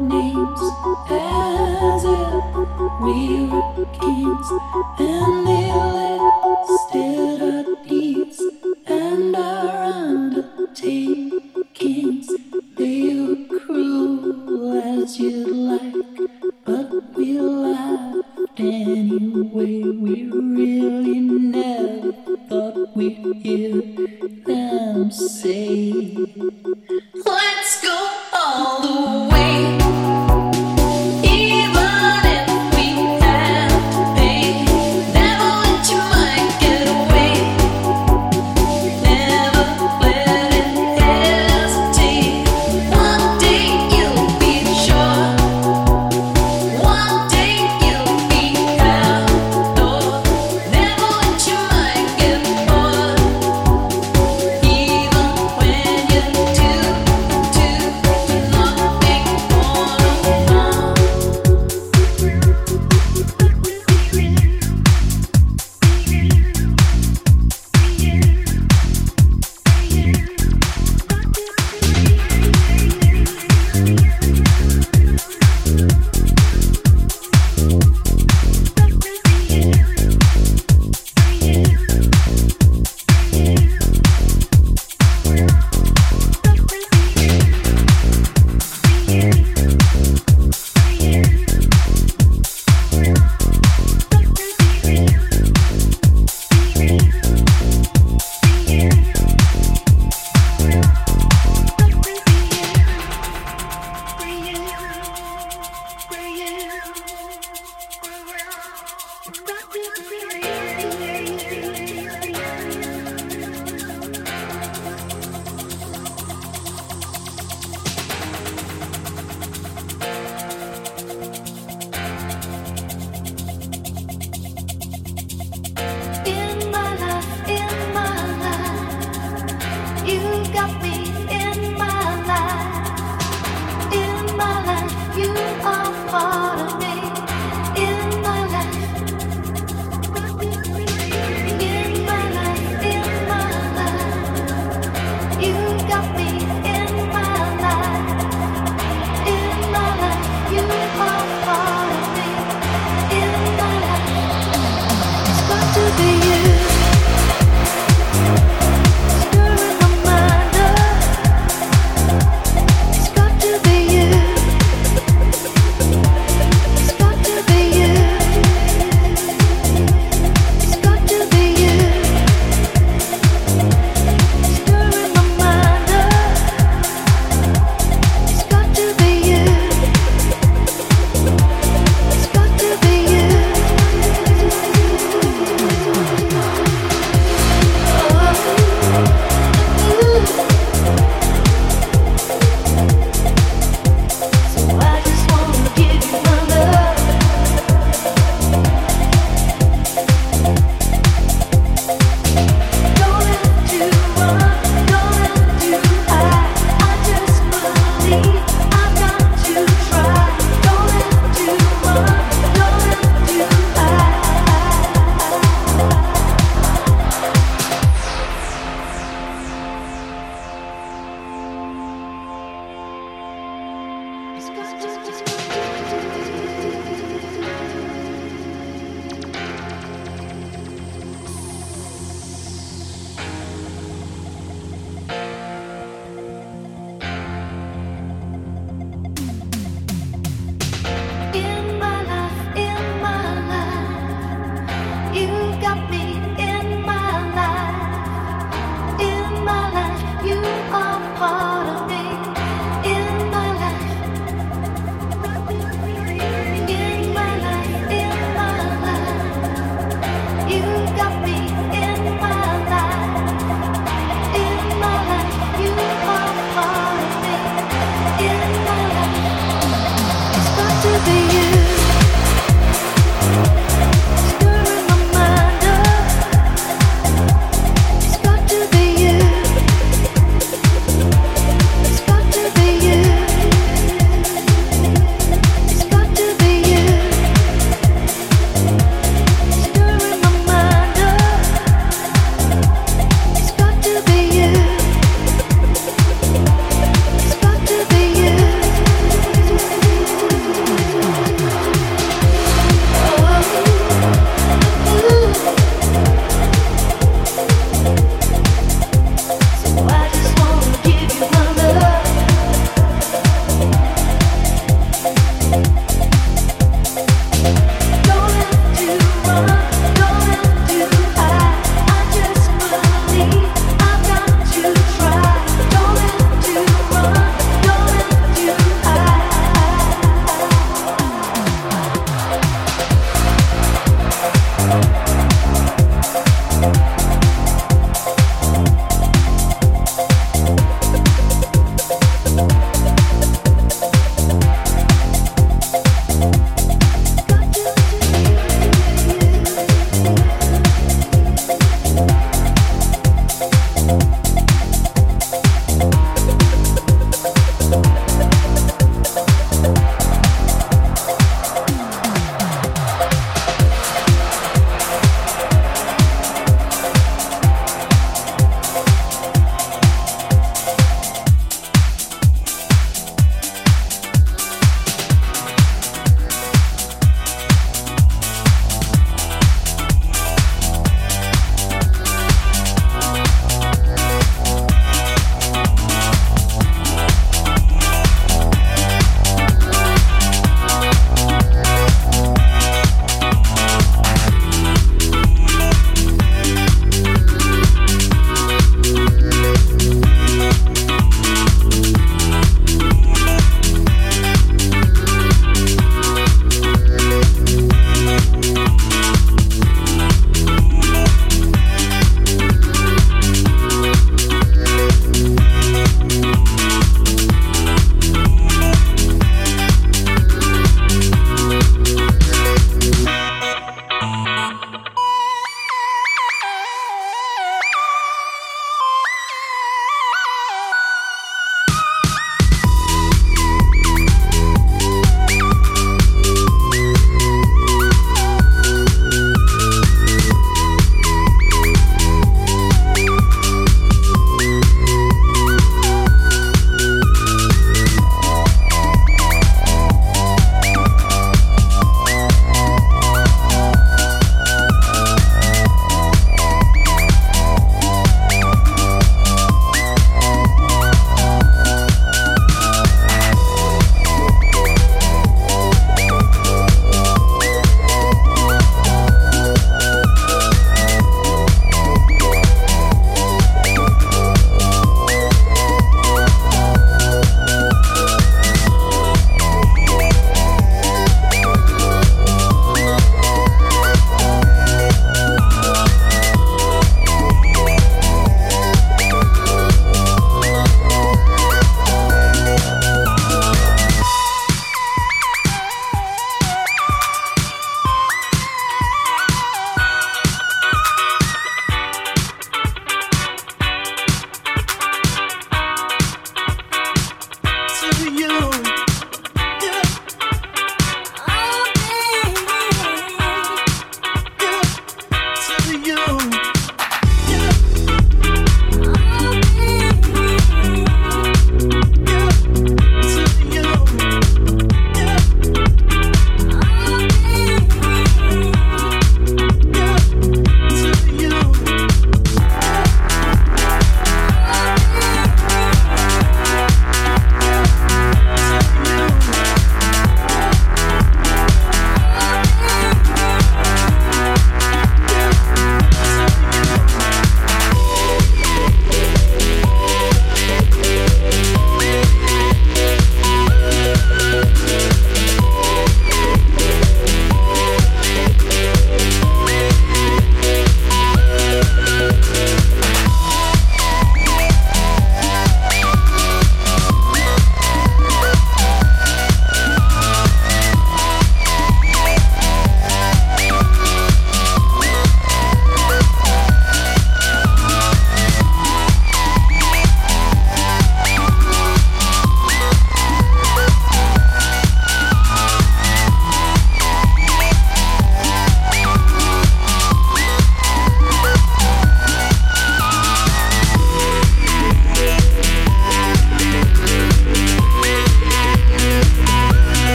names as if we were kings, and they lay still.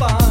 Yeah.